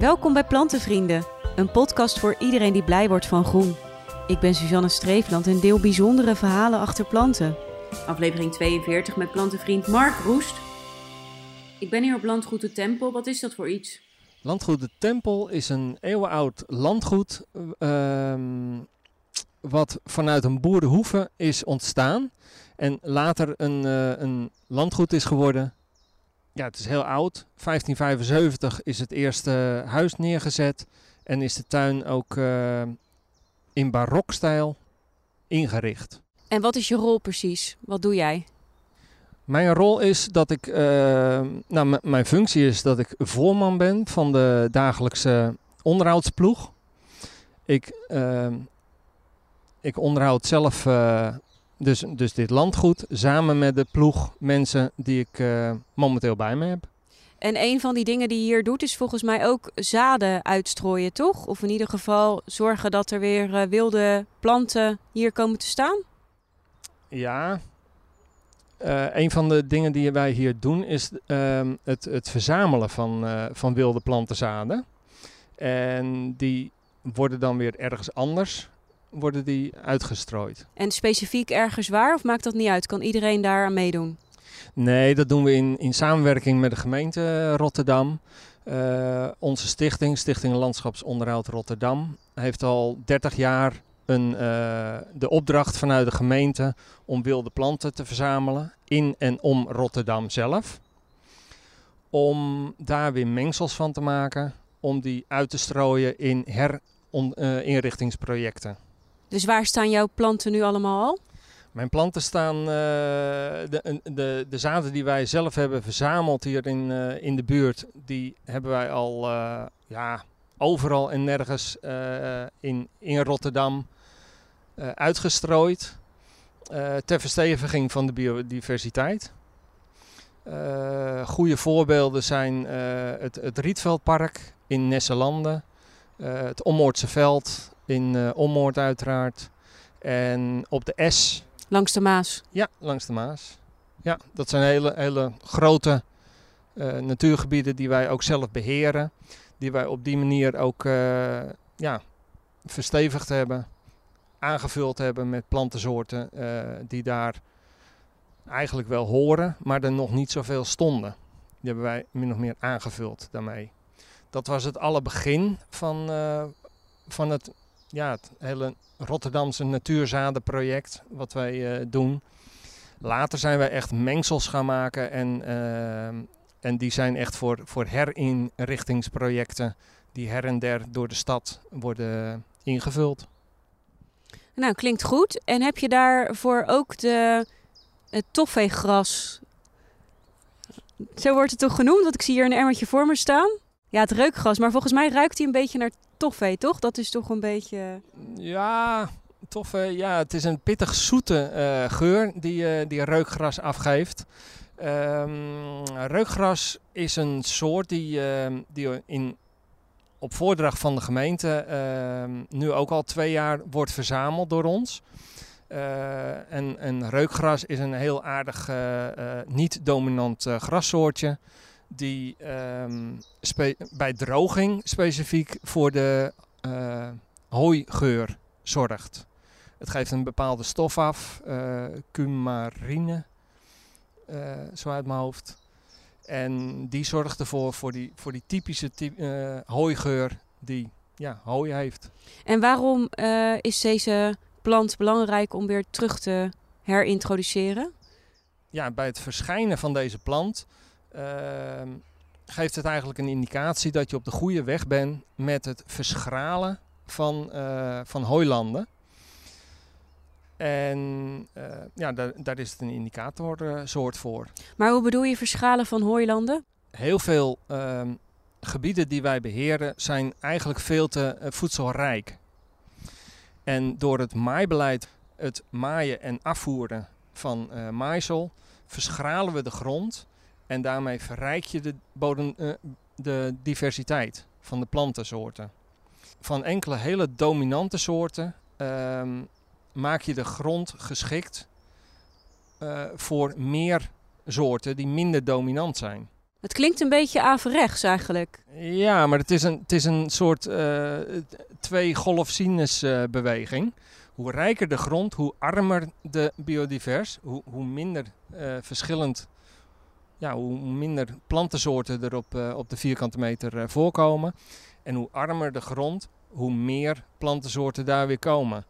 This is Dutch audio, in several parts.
Welkom bij Plantenvrienden, een podcast voor iedereen die blij wordt van groen. Ik ben Suzanne Streefland en deel bijzondere verhalen achter planten. Aflevering 42 met plantenvriend Mark Roest. Ik ben hier op landgoed de Tempel. Wat is dat voor iets? Landgoed de Tempel is een eeuwenoud landgoed ehm, wat vanuit een boerenhoeve is ontstaan en later een, eh, een landgoed is geworden. Ja, het is heel oud. 1575 is het eerste huis neergezet en is de tuin ook eh, in barokstijl ingericht. En wat is je rol precies? Wat doe jij? Mijn rol is dat ik, eh, nou, mijn functie is dat ik voorman ben van de dagelijkse onderhoudsploeg. Ik, eh, ik onderhoud zelf dus, dus dit landgoed samen met de ploeg mensen die ik eh, momenteel bij me heb. En een van die dingen die je hier doet is volgens mij ook zaden uitstrooien, toch? Of in ieder geval zorgen dat er weer eh, wilde planten hier komen te staan? Ja, eh, een van de dingen die wij hier doen is ehm, het, het verzamelen van, van wilde plantenzaden. En die worden dan weer ergens anders worden die uitgestrooid. En specifiek ergens waar of maakt dat niet uit? Kan iedereen daar aan meedoen? Nee, dat doen we in, in samenwerking met de gemeente Rotterdam. Eh, onze stichting, Stichting Landschapsonderhoud Rotterdam, heeft al 30 jaar een, eh, de opdracht vanuit de gemeente om wilde planten te verzamelen in en om Rotterdam zelf. Om daar weer mengsels van te maken, om die uit te strooien in herinrichtingsprojecten. Dus waar staan jouw planten nu allemaal al? Mijn planten staan, eh, de, de, de zaden die wij zelf hebben verzameld hier in, eh, in de buurt, die hebben wij al eh, ja, overal en nergens in, in Rotterdam uitgestrooid. ter versteviging van de biodiversiteit. Goede voorbeelden zijn het, het Rietveldpark in Nesselanden, het Ommoordse Veld in eh Ommoord uiteraard. En op de S Langs de Maas. ja, langs de Maas. Ja, dat zijn hele, hele grote eh, natuurgebieden die wij ook zelf beheren. Die wij op die manier ook eh, ja, verstevigd hebben. Aangevuld hebben met plantensoorten die daar eigenlijk wel horen, maar er nog niet zoveel stonden. Die hebben wij min of meer aangevuld daarmee. Dat was het alle begin van, van het, ja, het hele Rotterdamse natuurzadenproject wat wij eh, doen. Later zijn wij echt mengsels gaan maken en, eh, en die zijn echt voor, voor herinrichtingsprojecten die her en der door de stad worden ingevuld. Nou, klinkt goed. En heb je daarvoor ook de, het toffeegras? Zo wordt het toch genoemd? Want ik zie hier een emmertje voor me staan. Ja, het reukgras. Maar volgens mij ruikt hij een beetje naar toffee, toch? Dat is toch een beetje... Ja, tof. eh, ja, het is een pittig zoete eh, geur die, eh, die reukgras afgeeft. Ehm, reukgras is een soort die, ehm, die in, op voordracht van de gemeente ehm, nu ook al twee jaar wordt verzameld door ons. Eh, en, en reukgras is een heel aardig niet-dominant grassoortje. Die ehm, bij droging specifiek voor de eh, hooigeur zorgt. Het geeft een bepaalde stof af, eh cumarine, eh, zo uit mijn hoofd. En die zorgt ervoor voor die, voor die typische ty- hooigeur die ja, hooi heeft. En waarom is deze plant belangrijk om weer terug te herintroduceren? Ja, bij het verschijnen van deze plant geeft het eigenlijk een indicatie dat je op de goede weg bent met het verschralen van, eh, van hooilanden. En eh, ja, daar, daar is het een indicatorsoort voor. Maar hoe bedoel je verschalen van hooilanden? Heel veel ehm, gebieden die wij beheren zijn eigenlijk veel te eh, voedselrijk. En door het maaibeleid, het maaien en afvoeren van maaisel, verschralen we de grond en daarmee verrijk je de, bodem, eh, de diversiteit van de plantensoorten. Van enkele hele dominante soorten ehm, maak je de grond geschikt eh, voor meer soorten die minder dominant zijn. Het klinkt een beetje averechts eigenlijk. Ja, maar het is een, het is een soort uh, twee golf-sinus-beweging. hoe rijker de grond, hoe armer de biodivers, hoe, hoe minder uh, verschillend, ja, hoe minder plantensoorten er op, uh, op de vierkante meter voorkomen. En hoe armer de grond, hoe meer plantensoorten daar weer komen.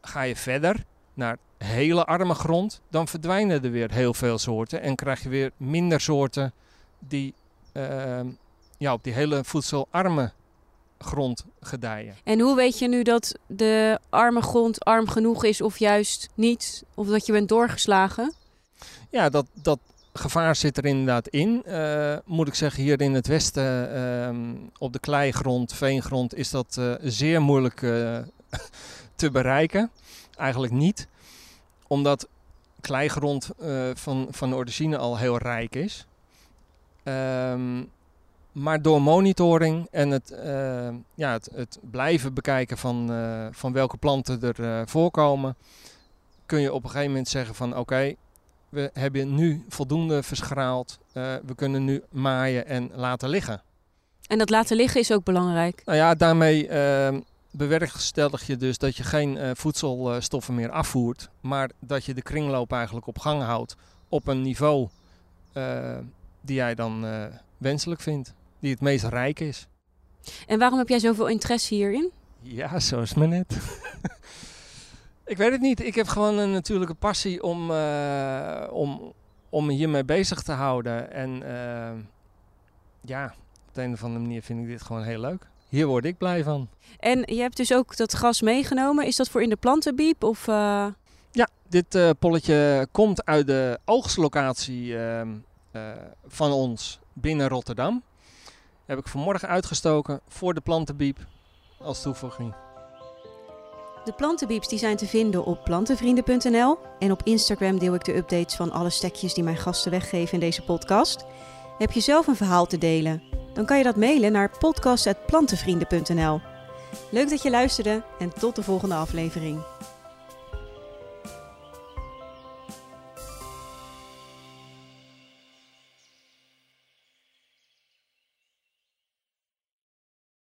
Ga je verder naar hele arme grond, dan verdwijnen er weer heel veel soorten en krijg je weer minder soorten die uh, ja, op die hele voedselarme grond gedijen. En hoe weet je nu dat de arme grond arm genoeg is of juist niet? Of dat je bent doorgeslagen? Ja, dat, dat gevaar zit er inderdaad in. Uh, moet ik zeggen, hier in het westen uh, op de kleigrond, veengrond, is dat uh, zeer moeilijk eh, te bereiken. Eigenlijk niet, omdat kleigrond van, van origine al heel rijk is. Um, maar door monitoring en het, ja, het, het, blijven bekijken van, van welke planten er voorkomen, kun je op een gegeven moment zeggen van oké, we hebben nu voldoende verschraald, we kunnen nu maaien en laten liggen. En dat laten liggen is ook belangrijk? Nou ja, daarmee ehm, bewerkstellig je dus dat je geen voedselstoffen meer afvoert, maar dat je de kringloop eigenlijk op gang houdt op een niveau die jij dan wenselijk vindt die het meest rijk is. En waarom heb jij zoveel interesse hierin? Ja, zo is het net. ik weet het niet. Ik heb gewoon een natuurlijke passie om, uh, om, om me hiermee bezig te houden. En uh, ja, op de een of andere manier vind ik dit gewoon heel leuk. Hier word ik blij van. En je hebt dus ook dat gras meegenomen. Is dat voor in de plantenbiep? Of, uh... Ja, dit polletje komt uit de oogstlocatie ehm, van ons binnen Rotterdam heb ik vanmorgen uitgestoken voor de plantenbiep als toevoeging. De plantenbieps die zijn te vinden op plantenvrienden.nl en op Instagram deel ik de updates van alle stekjes die mijn gasten weggeven in deze podcast. Heb je zelf een verhaal te delen? Dan kan je dat mailen naar podcast.plantenvrienden.nl. Leuk dat je luisterde en tot de volgende aflevering.